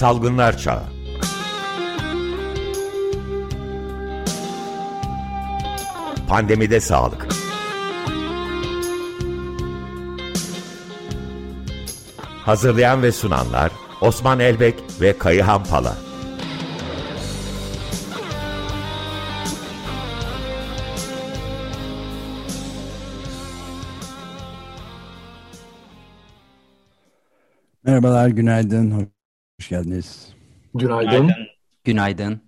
Salgınlar Çağı. Pandemide Sağlık. Hazırlayan ve sunanlar Osman Elbek ve Kayıhan Pala. Merhabalar, günaydın. Geldiniz. Günaydın. Günaydın.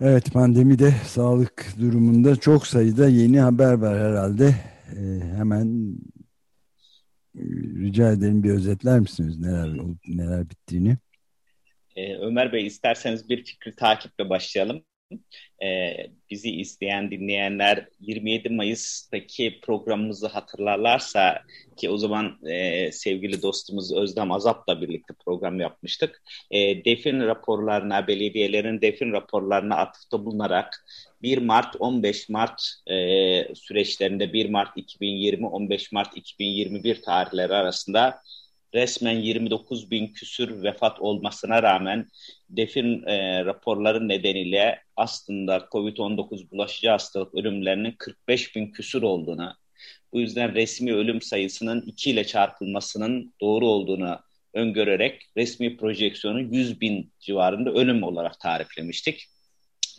Evet, pandemide sağlık durumunda çok sayıda yeni haber var herhalde. Ee, hemen e, rica edelim bir özetler misiniz neler neler bittiğini? Ee, Ömer Bey isterseniz bir fikri takiple başlayalım e, bizi izleyen dinleyenler 27 Mayıs'taki programımızı hatırlarlarsa ki o zaman e, sevgili dostumuz Özlem Azap'la birlikte program yapmıştık. E, defin raporlarına, belediyelerin defin raporlarına atıfta bulunarak 1 Mart 15 Mart e, süreçlerinde 1 Mart 2020 15 Mart 2021 tarihleri arasında resmen 29 bin küsür vefat olmasına rağmen defin e, raporları nedeniyle aslında COVID-19 bulaşıcı hastalık ölümlerinin 45 bin küsür olduğunu, bu yüzden resmi ölüm sayısının 2 ile çarpılmasının doğru olduğunu öngörerek resmi projeksiyonu 100 bin civarında ölüm olarak tariflemiştik.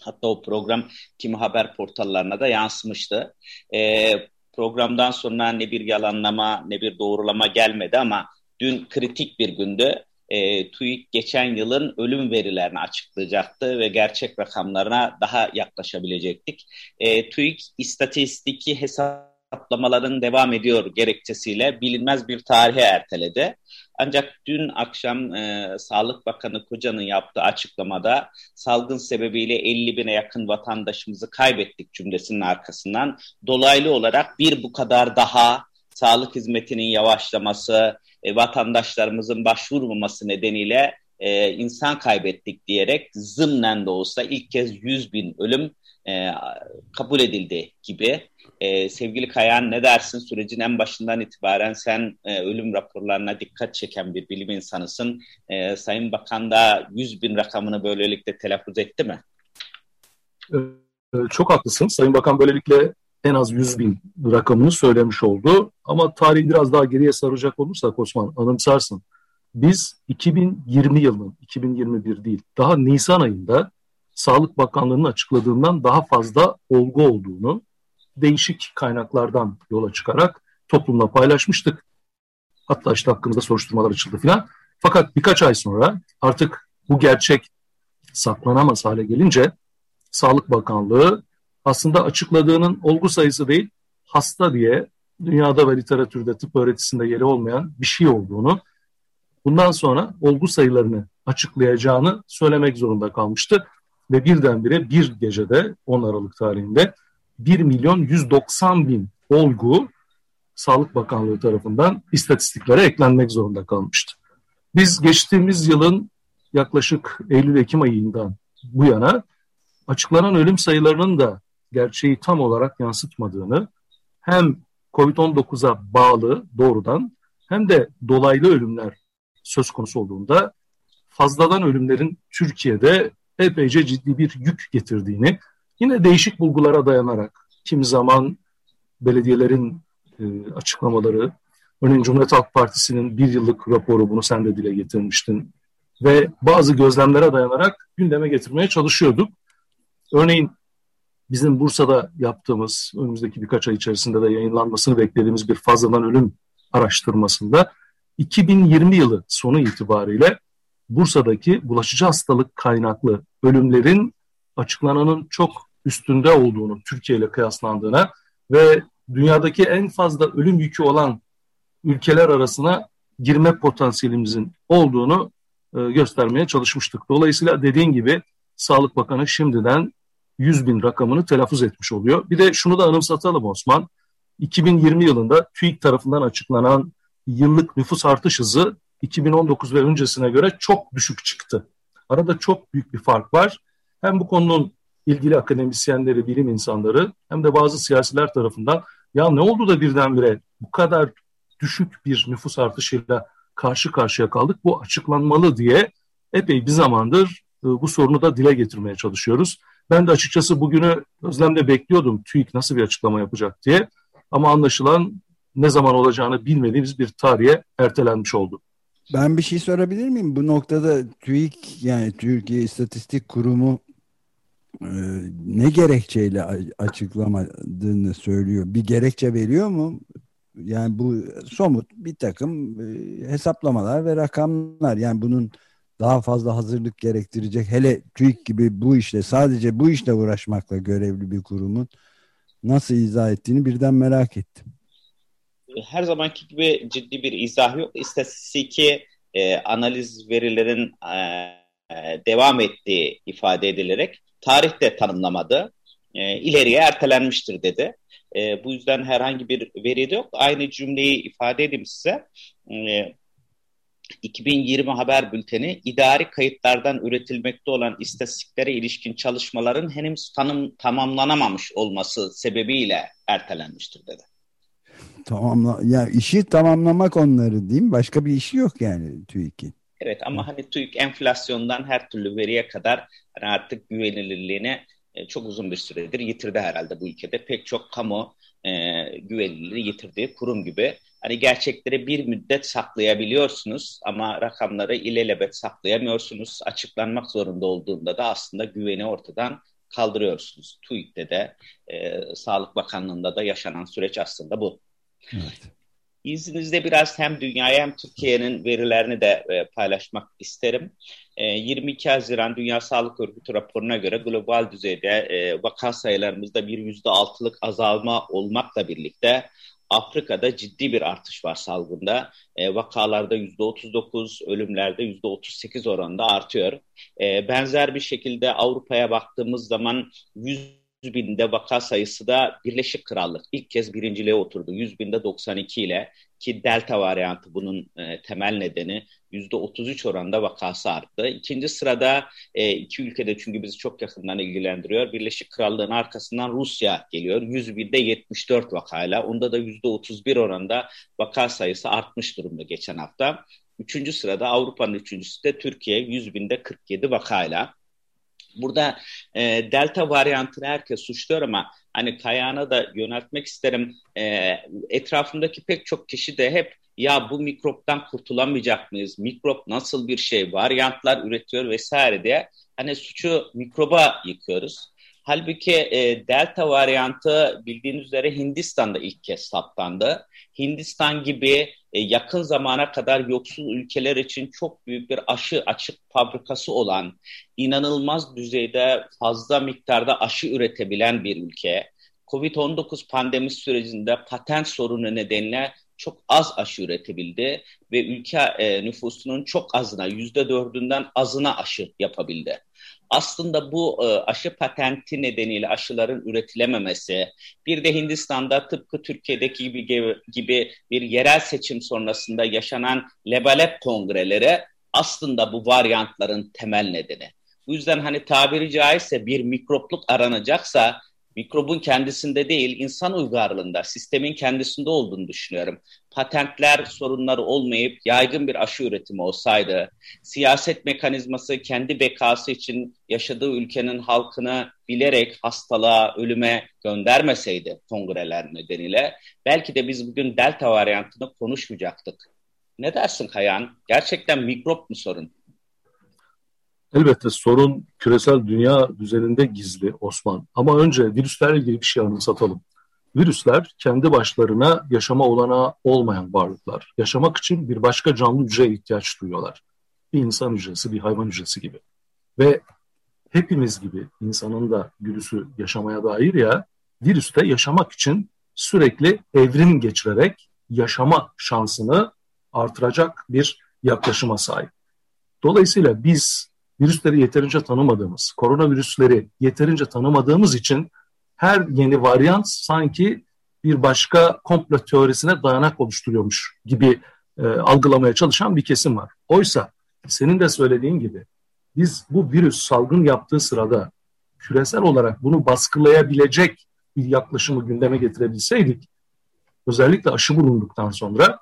Hatta o program kimi haber portallarına da yansımıştı. E, programdan sonra ne bir yalanlama ne bir doğrulama gelmedi ama dün kritik bir gündü. E, TÜİK geçen yılın ölüm verilerini açıklayacaktı ve gerçek rakamlarına daha yaklaşabilecektik. E, TÜİK istatistiki hesaplamaların devam ediyor gerekçesiyle bilinmez bir tarihe erteledi. Ancak dün akşam e, Sağlık Bakanı Koca'nın yaptığı açıklamada salgın sebebiyle 50 bine yakın vatandaşımızı kaybettik cümlesinin arkasından dolaylı olarak bir bu kadar daha sağlık hizmetinin yavaşlaması, e, vatandaşlarımızın başvurmaması nedeniyle e, insan kaybettik diyerek zımnen de olsa ilk kez 100 bin ölüm e, kabul edildi gibi. E, sevgili Kayan ne dersin sürecin en başından itibaren sen e, ölüm raporlarına dikkat çeken bir bilim insanısın. E, Sayın Bakan da 100 bin rakamını böylelikle telaffuz etti mi? E, çok haklısın. Sayın Bakan böylelikle en az 100 bin rakamını söylemiş oldu. Ama tarihi biraz daha geriye saracak olursak Osman anımsarsın. Biz 2020 yılının, 2021 değil, daha Nisan ayında Sağlık Bakanlığı'nın açıkladığından daha fazla olgu olduğunu değişik kaynaklardan yola çıkarak toplumla paylaşmıştık. Hatta işte hakkımızda soruşturmalar açıldı filan. Fakat birkaç ay sonra artık bu gerçek saklanamaz hale gelince Sağlık Bakanlığı aslında açıkladığının olgu sayısı değil, hasta diye dünyada ve literatürde tıp öğretisinde yeri olmayan bir şey olduğunu, bundan sonra olgu sayılarını açıklayacağını söylemek zorunda kalmıştı. Ve birdenbire bir gecede 10 Aralık tarihinde 1 milyon 190 bin olgu Sağlık Bakanlığı tarafından istatistiklere eklenmek zorunda kalmıştı. Biz geçtiğimiz yılın yaklaşık Eylül-Ekim ayından bu yana açıklanan ölüm sayılarının da gerçeği tam olarak yansıtmadığını hem COVID-19'a bağlı doğrudan hem de dolaylı ölümler söz konusu olduğunda fazladan ölümlerin Türkiye'de epeyce ciddi bir yük getirdiğini yine değişik bulgulara dayanarak kimi zaman belediyelerin e, açıklamaları, örneğin Cumhuriyet Halk Partisi'nin bir yıllık raporu bunu sen de dile getirmiştin ve bazı gözlemlere dayanarak gündeme getirmeye çalışıyorduk. Örneğin bizim Bursa'da yaptığımız önümüzdeki birkaç ay içerisinde de yayınlanmasını beklediğimiz bir fazladan ölüm araştırmasında 2020 yılı sonu itibariyle Bursa'daki bulaşıcı hastalık kaynaklı ölümlerin açıklananın çok üstünde olduğunu, Türkiye ile kıyaslandığına ve dünyadaki en fazla ölüm yükü olan ülkeler arasına girme potansiyelimizin olduğunu e, göstermeye çalışmıştık. Dolayısıyla dediğin gibi Sağlık Bakanı şimdiden 100 bin rakamını telaffuz etmiş oluyor. Bir de şunu da anımsatalım Osman. 2020 yılında TÜİK tarafından açıklanan yıllık nüfus artış hızı 2019 ve öncesine göre çok düşük çıktı. Arada çok büyük bir fark var. Hem bu konunun ilgili akademisyenleri, bilim insanları hem de bazı siyasiler tarafından ya ne oldu da birdenbire bu kadar düşük bir nüfus artışıyla karşı karşıya kaldık. Bu açıklanmalı diye epey bir zamandır e, bu sorunu da dile getirmeye çalışıyoruz. Ben de açıkçası bugünü özlemle bekliyordum TÜİK nasıl bir açıklama yapacak diye. Ama anlaşılan ne zaman olacağını bilmediğimiz bir tarihe ertelenmiş oldu. Ben bir şey sorabilir miyim? Bu noktada TÜİK yani Türkiye İstatistik Kurumu e, ne gerekçeyle açıklamadığını söylüyor. Bir gerekçe veriyor mu? Yani bu somut bir takım e, hesaplamalar ve rakamlar. Yani bunun daha fazla hazırlık gerektirecek. Hele TÜİK gibi bu işle sadece bu işle uğraşmakla görevli bir kurumun nasıl izah ettiğini birden merak ettim. Her zamanki gibi ciddi bir izah yok. İstatistiki e, analiz verilerin e, devam ettiği ifade edilerek tarihte tanımlamadı. E, ileriye ertelenmiştir dedi. E, bu yüzden herhangi bir veri de yok. Aynı cümleyi ifade edeyim size. E, 2020 haber bülteni idari kayıtlardan üretilmekte olan istatistiklere ilişkin çalışmaların henüz tanım, tamamlanamamış olması sebebiyle ertelenmiştir dedi. Tamamla, yani işi tamamlamak onları değil mi? Başka bir işi yok yani TÜİK'in. Evet ama hani TÜİK enflasyondan her türlü veriye kadar hani artık güvenilirliğini e, çok uzun bir süredir yitirdi herhalde bu ülkede. Pek çok kamu e, güvenilirliği yitirdiği kurum gibi. Hani gerçekleri bir müddet saklayabiliyorsunuz ama rakamları ilelebet saklayamıyorsunuz. Açıklanmak zorunda olduğunda da aslında güveni ortadan kaldırıyorsunuz. TÜİK'te de e, Sağlık Bakanlığı'nda da yaşanan süreç aslında bu. Evet. İzninizle biraz hem dünyaya hem Türkiye'nin verilerini de e, paylaşmak isterim. E, 22 Haziran Dünya Sağlık Örgütü raporuna göre global düzeyde e, vaka sayılarımızda bir %6'lık azalma olmakla birlikte Afrika'da ciddi bir artış var salgında. E, vakalarda %39, ölümlerde %38 oranında artıyor. E, benzer bir şekilde Avrupa'ya baktığımız zaman 100 binde vaka sayısı da Birleşik Krallık ilk kez birinciliğe oturdu. 100 binde 92 ile ki delta varyantı bunun e, temel nedeni %33 oranında vakası arttı. İkinci sırada e, iki ülkede çünkü bizi çok yakından ilgilendiriyor. Birleşik Krallığın arkasından Rusya geliyor. 101'de 74 vakayla. Onda da %31 oranında vaka sayısı artmış durumda geçen hafta. Üçüncü sırada Avrupa'nın üçüncüsü de Türkiye 100 binde 47 vakayla. Burada e, delta varyantını herkes suçluyor ama hani Kayağan'a da yöneltmek isterim. E, etrafımdaki pek çok kişi de hep ya bu mikroptan kurtulamayacak mıyız? Mikrop nasıl bir şey? Varyantlar üretiyor vesaire diye. Hani suçu mikroba yıkıyoruz. Halbuki e, delta varyantı bildiğiniz üzere Hindistan'da ilk kez saptandı. Hindistan gibi e, yakın zamana kadar yoksul ülkeler için çok büyük bir aşı açık fabrikası olan, inanılmaz düzeyde fazla miktarda aşı üretebilen bir ülke. Covid-19 pandemi sürecinde patent sorunu nedeniyle çok az aşı üretebildi ve ülke e, nüfusunun çok azına, yüzde dördünden azına aşı yapabildi aslında bu e, aşı patenti nedeniyle aşıların üretilememesi, bir de Hindistan'da tıpkı Türkiye'deki gibi, gibi bir yerel seçim sonrasında yaşanan lebalep kongreleri aslında bu varyantların temel nedeni. Bu yüzden hani tabiri caizse bir mikropluk aranacaksa mikrobun kendisinde değil, insan uygarlığında, sistemin kendisinde olduğunu düşünüyorum. Patentler sorunları olmayıp yaygın bir aşı üretimi olsaydı, siyaset mekanizması kendi bekası için yaşadığı ülkenin halkını bilerek hastalığa, ölüme göndermeseydi kongreler nedeniyle, belki de biz bugün delta varyantını konuşmayacaktık. Ne dersin Kayan? Gerçekten mikrop mu sorun? Elbette sorun küresel dünya düzeninde gizli Osman. Ama önce virüslerle ilgili bir şey anımsatalım. Virüsler kendi başlarına yaşama olanağı olmayan varlıklar. Yaşamak için bir başka canlı hücreye ihtiyaç duyuyorlar. Bir insan hücresi, bir hayvan hücresi gibi. Ve hepimiz gibi insanın da virüsü yaşamaya dair ya, virüs de yaşamak için sürekli evrim geçirerek yaşama şansını artıracak bir yaklaşıma sahip. Dolayısıyla biz virüsleri yeterince tanımadığımız, koronavirüsleri yeterince tanımadığımız için her yeni varyant sanki bir başka komplo teorisine dayanak oluşturuyormuş gibi e, algılamaya çalışan bir kesim var. Oysa senin de söylediğin gibi biz bu virüs salgın yaptığı sırada küresel olarak bunu baskılayabilecek bir yaklaşımı gündeme getirebilseydik, özellikle aşı bulunduktan sonra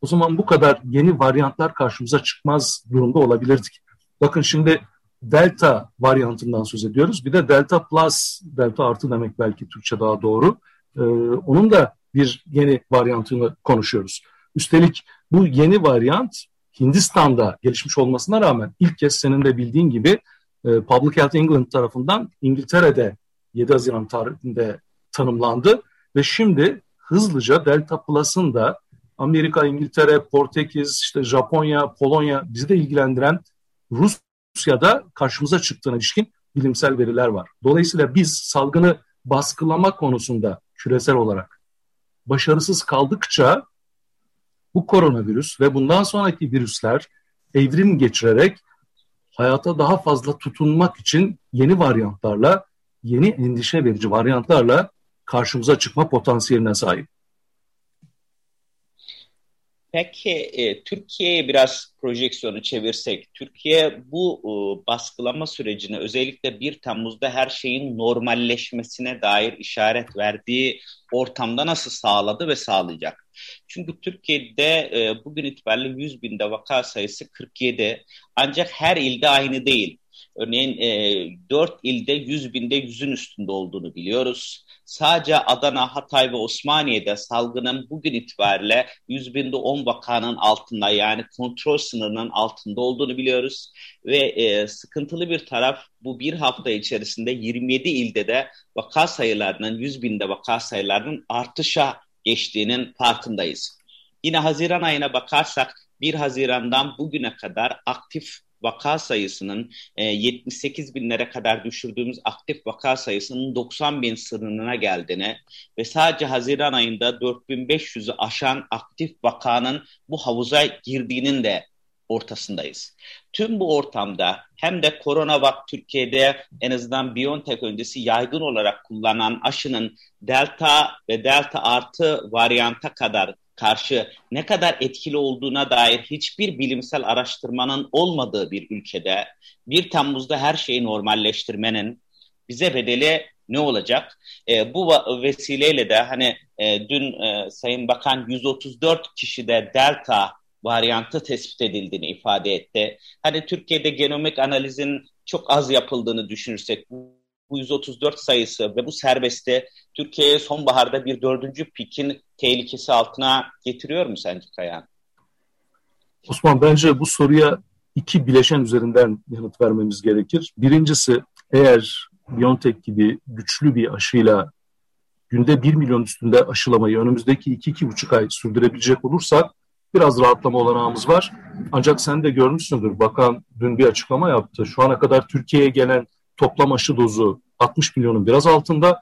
o zaman bu kadar yeni varyantlar karşımıza çıkmaz durumda olabilirdik. Bakın şimdi delta varyantından söz ediyoruz. Bir de delta plus, delta artı demek belki Türkçe daha doğru. Ee, onun da bir yeni varyantını konuşuyoruz. Üstelik bu yeni varyant Hindistan'da gelişmiş olmasına rağmen ilk kez senin de bildiğin gibi e, Public Health England tarafından İngiltere'de 7 Haziran tarihinde tanımlandı ve şimdi hızlıca Delta Plus'ın da Amerika, İngiltere, Portekiz, işte Japonya, Polonya bizi de ilgilendiren Rusya'da karşımıza çıktığına ilişkin bilimsel veriler var. Dolayısıyla biz salgını baskılama konusunda küresel olarak başarısız kaldıkça bu koronavirüs ve bundan sonraki virüsler evrim geçirerek hayata daha fazla tutunmak için yeni varyantlarla, yeni endişe verici varyantlarla karşımıza çıkma potansiyeline sahip. Peki e, Türkiye'ye biraz projeksiyonu çevirsek, Türkiye bu e, baskılama sürecini özellikle 1 Temmuz'da her şeyin normalleşmesine dair işaret verdiği ortamda nasıl sağladı ve sağlayacak? Çünkü Türkiye'de e, bugün itibariyle 100 binde vaka sayısı 47 ancak her ilde aynı değil. Örneğin e, 4 ilde 100 binde 100'ün üstünde olduğunu biliyoruz. Sadece Adana, Hatay ve Osmaniye'de salgının bugün itibariyle 100 binde 10 vakanın altında yani kontrol sınırının altında olduğunu biliyoruz. Ve e, sıkıntılı bir taraf bu bir hafta içerisinde 27 ilde de vaka sayılarının 100 binde vaka sayılarının artışa geçtiğinin farkındayız. Yine Haziran ayına bakarsak 1 Haziran'dan bugüne kadar aktif vaka sayısının e, 78 binlere kadar düşürdüğümüz aktif vaka sayısının 90 bin sınırına geldiğini ve sadece Haziran ayında 4500'ü aşan aktif vakanın bu havuza girdiğinin de ortasındayız. Tüm bu ortamda hem de koronavak Türkiye'de en azından Biontech öncesi yaygın olarak kullanılan aşının delta ve delta artı varyanta kadar karşı ne kadar etkili olduğuna dair hiçbir bilimsel araştırmanın olmadığı bir ülkede 1 Temmuz'da her şeyi normalleştirmenin bize bedeli ne olacak? E, bu vesileyle de hani e, dün e, Sayın Bakan 134 kişide delta varyantı tespit edildiğini ifade etti. Hani Türkiye'de genomik analizin çok az yapıldığını düşünürsek bu 134 sayısı ve bu serbesti Türkiye'ye sonbaharda bir dördüncü pikin tehlikesi altına getiriyor mu sence Kayan? Osman bence bu soruya iki bileşen üzerinden yanıt vermemiz gerekir. Birincisi eğer BioNTech gibi güçlü bir aşıyla günde 1 milyon üstünde aşılamayı önümüzdeki 2-2,5 ay sürdürebilecek olursak biraz rahatlama olanağımız var. Ancak sen de görmüşsündür. Bakan dün bir açıklama yaptı. Şu ana kadar Türkiye'ye gelen toplam aşı dozu 60 milyonun biraz altında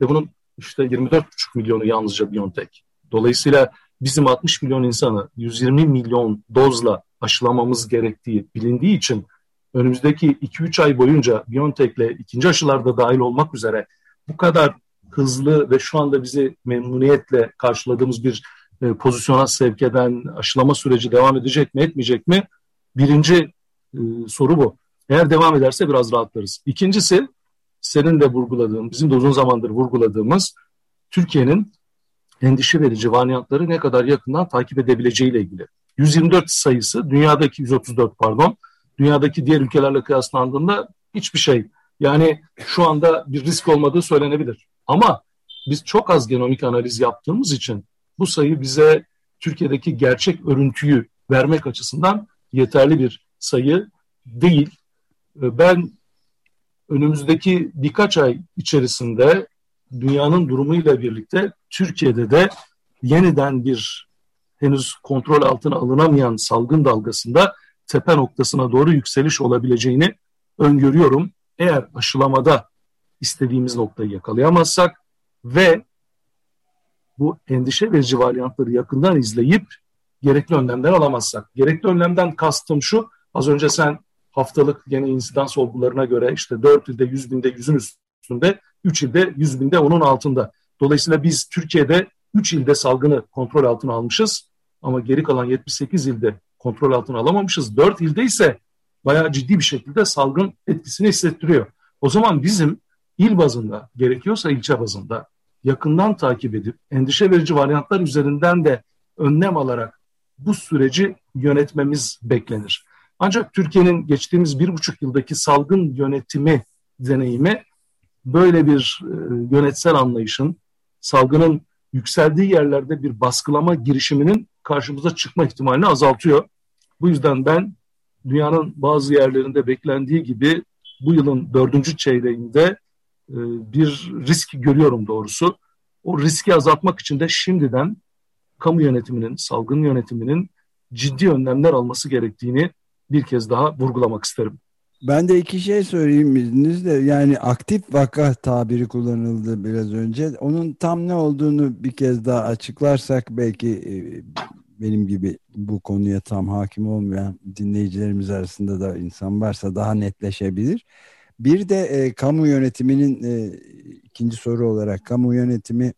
ve bunun işte 24,5 milyonu yalnızca BioNTech. Dolayısıyla bizim 60 milyon insanı 120 milyon dozla aşılamamız gerektiği bilindiği için önümüzdeki 2-3 ay boyunca BioNTech'le ikinci aşılarda dahil olmak üzere bu kadar hızlı ve şu anda bizi memnuniyetle karşıladığımız bir e, pozisyona sevk eden aşılama süreci devam edecek mi etmeyecek mi? Birinci e, soru bu. Eğer devam ederse biraz rahatlarız. İkincisi senin de vurguladığın, bizim de uzun zamandır vurguladığımız Türkiye'nin endişe verici varyantları ne kadar yakından takip edebileceğiyle ilgili. 124 sayısı dünyadaki 134 pardon dünyadaki diğer ülkelerle kıyaslandığında hiçbir şey. Yani şu anda bir risk olmadığı söylenebilir. Ama biz çok az genomik analiz yaptığımız için bu sayı bize Türkiye'deki gerçek örüntüyü vermek açısından yeterli bir sayı değil. Ee, ben önümüzdeki birkaç ay içerisinde dünyanın durumuyla birlikte Türkiye'de de yeniden bir henüz kontrol altına alınamayan salgın dalgasında tepe noktasına doğru yükseliş olabileceğini öngörüyorum. Eğer aşılamada istediğimiz noktayı yakalayamazsak ve bu endişe verici varyantları yakından izleyip gerekli önlemler alamazsak. Gerekli önlemden kastım şu, az önce sen haftalık yeni insidans olgularına göre işte 4 ilde 100 binde 100'ün üstünde, 3 ilde 100 binde onun altında. Dolayısıyla biz Türkiye'de 3 ilde salgını kontrol altına almışız ama geri kalan 78 ilde kontrol altına alamamışız. 4 ilde ise bayağı ciddi bir şekilde salgın etkisini hissettiriyor. O zaman bizim il bazında gerekiyorsa ilçe bazında yakından takip edip endişe verici varyantlar üzerinden de önlem alarak bu süreci yönetmemiz beklenir. Ancak Türkiye'nin geçtiğimiz bir buçuk yıldaki salgın yönetimi deneyimi böyle bir e, yönetsel anlayışın salgının yükseldiği yerlerde bir baskılama girişiminin karşımıza çıkma ihtimalini azaltıyor. Bu yüzden ben dünyanın bazı yerlerinde beklendiği gibi bu yılın dördüncü çeyreğinde e, bir risk görüyorum doğrusu. O riski azaltmak için de şimdiden kamu yönetiminin, salgın yönetiminin ciddi önlemler alması gerektiğini bir kez daha vurgulamak isterim. Ben de iki şey söyleyeyim izninizle. Yani aktif vaka tabiri kullanıldı biraz önce. Onun tam ne olduğunu bir kez daha açıklarsak belki e, benim gibi bu konuya tam hakim olmayan dinleyicilerimiz arasında da insan varsa daha netleşebilir. Bir de e, kamu yönetiminin e, ikinci soru olarak kamu yönetimi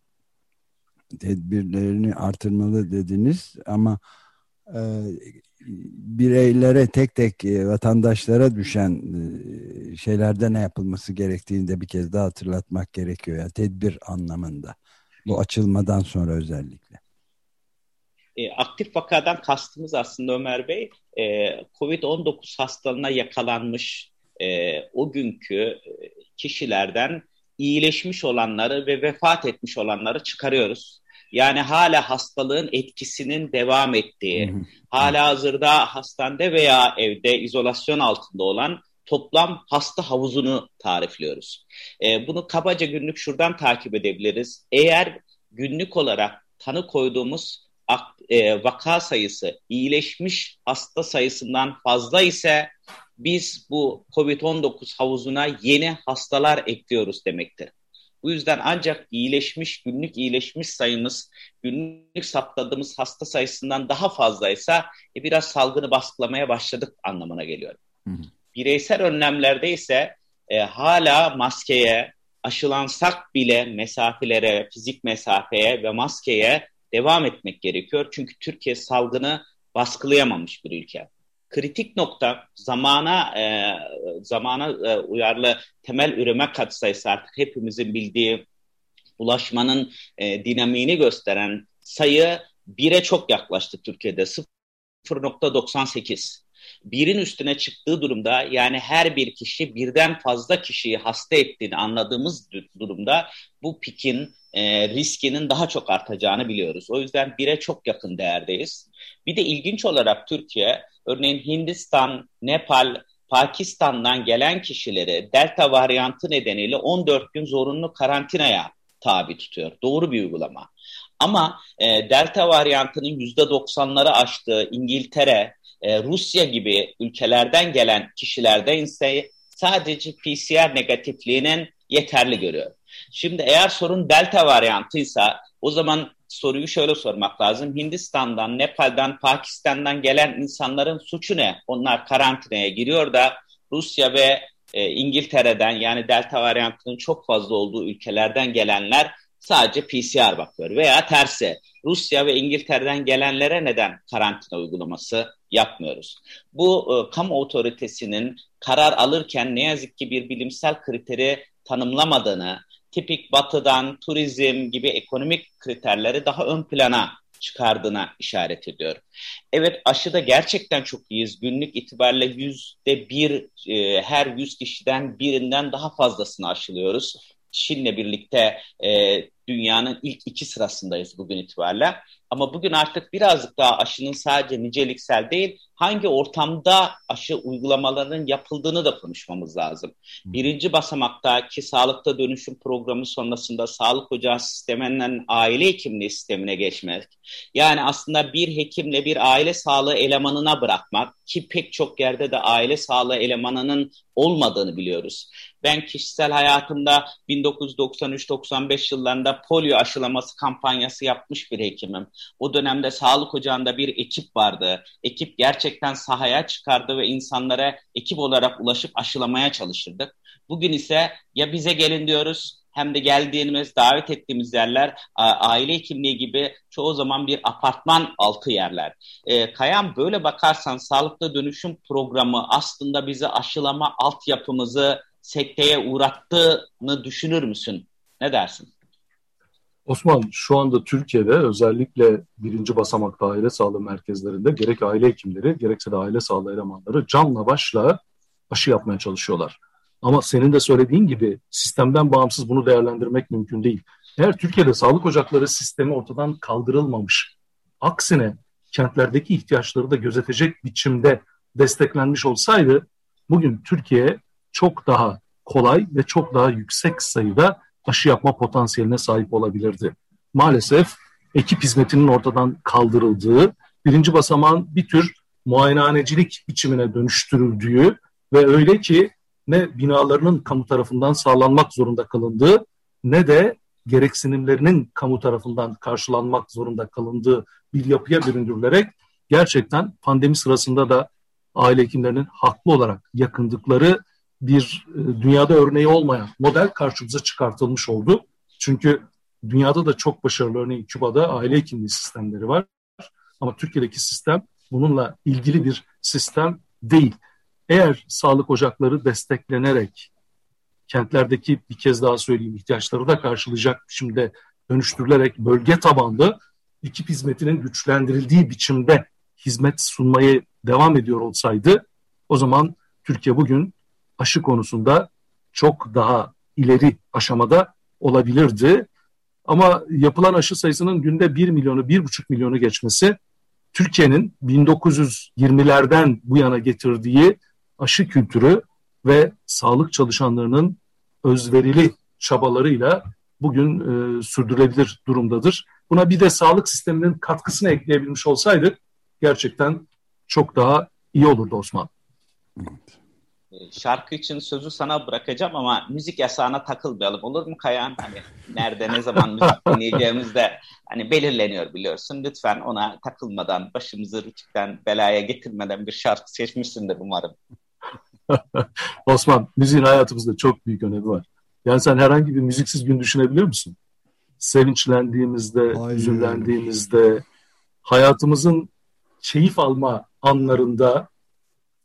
tedbirlerini artırmalı dediniz ama e, bireylere tek tek e, vatandaşlara düşen e, şeylerde ne yapılması gerektiğini de bir kez daha hatırlatmak gerekiyor. Yani tedbir anlamında. Bu açılmadan sonra özellikle. E, aktif vakadan kastımız aslında Ömer Bey, e, COVID-19 hastalığına yakalanmış e, o günkü e, kişilerden iyileşmiş olanları ve vefat etmiş olanları çıkarıyoruz. Yani hala hastalığın etkisinin devam ettiği, hala hazırda hastanede veya evde izolasyon altında olan toplam hasta havuzunu tarifliyoruz. E, bunu kabaca günlük şuradan takip edebiliriz. Eğer günlük olarak tanı koyduğumuz e, vaka sayısı iyileşmiş hasta sayısından fazla ise biz bu COVID-19 havuzuna yeni hastalar ekliyoruz demektir. Bu yüzden ancak iyileşmiş, günlük iyileşmiş sayımız, günlük saptadığımız hasta sayısından daha fazlaysa e, biraz salgını baskılamaya başladık anlamına geliyor. Hı hı. Bireysel önlemlerde ise e, hala maskeye, aşılansak bile mesafelere, fizik mesafeye ve maskeye devam etmek gerekiyor. Çünkü Türkiye salgını baskılayamamış bir ülke kritik nokta zamana e, zamana e, uyarlı temel üreme katsayısı artık hepimizin bildiği ulaşmanın e, dinamiğini gösteren sayı 1'e çok yaklaştı Türkiye'de 0.98. Birin üstüne çıktığı durumda yani her bir kişi birden fazla kişiyi hasta ettiğini anladığımız durumda bu pikin e, riskinin daha çok artacağını biliyoruz. O yüzden bire çok yakın değerdeyiz. Bir de ilginç olarak Türkiye örneğin Hindistan, Nepal, Pakistan'dan gelen kişileri delta varyantı nedeniyle 14 gün zorunlu karantinaya tabi tutuyor. Doğru bir uygulama. Ama e, delta varyantının %90'ları aştığı İngiltere, e, Rusya gibi ülkelerden gelen kişilerde ise sadece PCR negatifliğinin yeterli görüyor. Şimdi eğer sorun delta varyantıysa o zaman soruyu şöyle sormak lazım. Hindistan'dan, Nepal'den, Pakistan'dan gelen insanların suçu ne? Onlar karantinaya giriyor da Rusya ve e, İngiltere'den yani delta varyantının çok fazla olduğu ülkelerden gelenler sadece PCR bakıyor. Veya tersi Rusya ve İngiltere'den gelenlere neden karantina uygulaması yapmıyoruz? Bu e, kamu otoritesinin karar alırken ne yazık ki bir bilimsel kriteri tanımlamadığını, tipik batıdan turizm gibi ekonomik kriterleri daha ön plana çıkardığına işaret ediyor. Evet aşıda gerçekten çok iyiyiz. Günlük itibariyle yüzde bir e, her yüz kişiden birinden daha fazlasını aşılıyoruz. Çin'le birlikte e, dünyanın ilk iki sırasındayız bugün itibariyle. Ama bugün artık birazcık daha aşının sadece niceliksel değil, hangi ortamda aşı uygulamalarının yapıldığını da konuşmamız lazım. Birinci basamakta ki sağlıkta dönüşüm programı sonrasında sağlık ocağı sisteminden aile hekimliği sistemine geçmek. Yani aslında bir hekimle bir aile sağlığı elemanına bırakmak ki pek çok yerde de aile sağlığı elemanının olmadığını biliyoruz. Ben kişisel hayatımda 1993-95 yıllarında polio aşılaması kampanyası yapmış bir hekimim. O dönemde sağlık ocağında bir ekip vardı. Ekip gerçekten sahaya çıkardı ve insanlara ekip olarak ulaşıp aşılamaya çalışırdık. Bugün ise ya bize gelin diyoruz hem de geldiğimiz, davet ettiğimiz yerler aile hekimliği gibi çoğu zaman bir apartman altı yerler. E, Kayan böyle bakarsan sağlıklı dönüşüm programı aslında bizi aşılama altyapımızı sekteye uğrattığını düşünür müsün? Ne dersin? Osman şu anda Türkiye'de özellikle birinci basamakta aile sağlığı merkezlerinde gerek aile hekimleri gerekse de aile sağlığı elemanları canla başla aşı yapmaya çalışıyorlar. Ama senin de söylediğin gibi sistemden bağımsız bunu değerlendirmek mümkün değil. Eğer Türkiye'de sağlık ocakları sistemi ortadan kaldırılmamış, aksine kentlerdeki ihtiyaçları da gözetecek biçimde desteklenmiş olsaydı bugün Türkiye çok daha kolay ve çok daha yüksek sayıda aşı yapma potansiyeline sahip olabilirdi. Maalesef ekip hizmetinin ortadan kaldırıldığı, birinci basamağın bir tür muayenehanecilik biçimine dönüştürüldüğü ve öyle ki ne binalarının kamu tarafından sağlanmak zorunda kalındığı ne de gereksinimlerinin kamu tarafından karşılanmak zorunda kalındığı bir yapıya büründürülerek gerçekten pandemi sırasında da aile hekimlerinin haklı olarak yakındıkları bir e, dünyada örneği olmayan model karşımıza çıkartılmış oldu. Çünkü dünyada da çok başarılı örneğin Küba'da aile hekimliği sistemleri var. Ama Türkiye'deki sistem bununla ilgili bir sistem değil. Eğer sağlık ocakları desteklenerek kentlerdeki bir kez daha söyleyeyim ihtiyaçları da karşılayacak biçimde dönüştürülerek bölge tabanlı ekip hizmetinin güçlendirildiği biçimde hizmet sunmayı devam ediyor olsaydı o zaman Türkiye bugün aşı konusunda çok daha ileri aşamada olabilirdi. Ama yapılan aşı sayısının günde 1 milyonu, 1,5 milyonu geçmesi Türkiye'nin 1920'lerden bu yana getirdiği aşı kültürü ve sağlık çalışanlarının özverili çabalarıyla bugün e, sürdürülebilir durumdadır. Buna bir de sağlık sisteminin katkısını ekleyebilmiş olsaydık gerçekten çok daha iyi olurdu Osman. Evet. Ee, şarkı için sözü sana bırakacağım ama müzik yasağına takılmayalım olur mu Kayan? Hani nerede ne zaman müzik dinleyeceğimiz de hani belirleniyor biliyorsun. Lütfen ona takılmadan başımızı rütükten belaya getirmeden bir şarkı seçmişsindir umarım. Osman müziğin hayatımızda çok büyük önemi var. Yani sen herhangi bir müziksiz gün düşünebiliyor musun? Sevinçlendiğimizde, Hayır. üzünlendiğimizde, hayatımızın keyif alma anlarında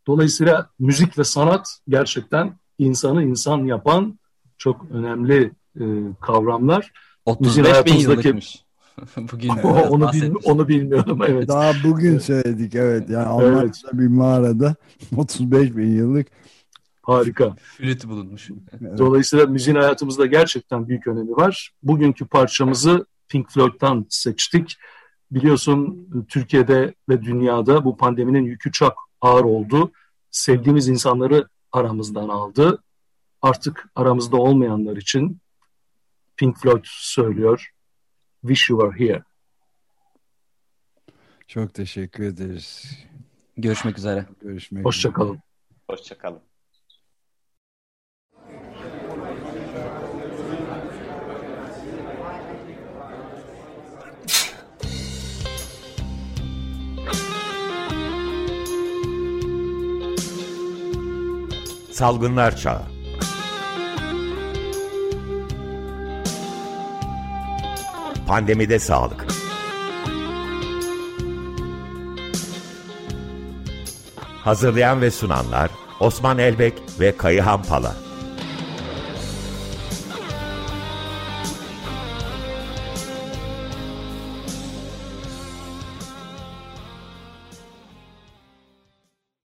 Dolayısıyla müzik ve sanat gerçekten insanı insan yapan çok önemli e, kavramlar. 35 bin yıllıkmış. bugün onu, bil, onu bilmiyorum evet. Daha bugün söyledik evet. Yani Almanya'da evet. bir mağarada 35 bin yıllık Harika. Flüt bulunmuş. Dolayısıyla müziğin hayatımızda gerçekten büyük önemi var. Bugünkü parçamızı Pink Floyd'dan seçtik. Biliyorsun Türkiye'de ve dünyada bu pandeminin yükü çok ağır oldu. Sevdiğimiz insanları aramızdan aldı. Artık aramızda olmayanlar için Pink Floyd söylüyor. Wish you were here. Çok teşekkür ederiz. Görüşmek üzere. Görüşmek Hoşçakalın. Hoşçakalın. Salgınlar Çağı. Pandemide Sağlık. Hazırlayan ve sunanlar Osman Elbek ve Kayıhan Pala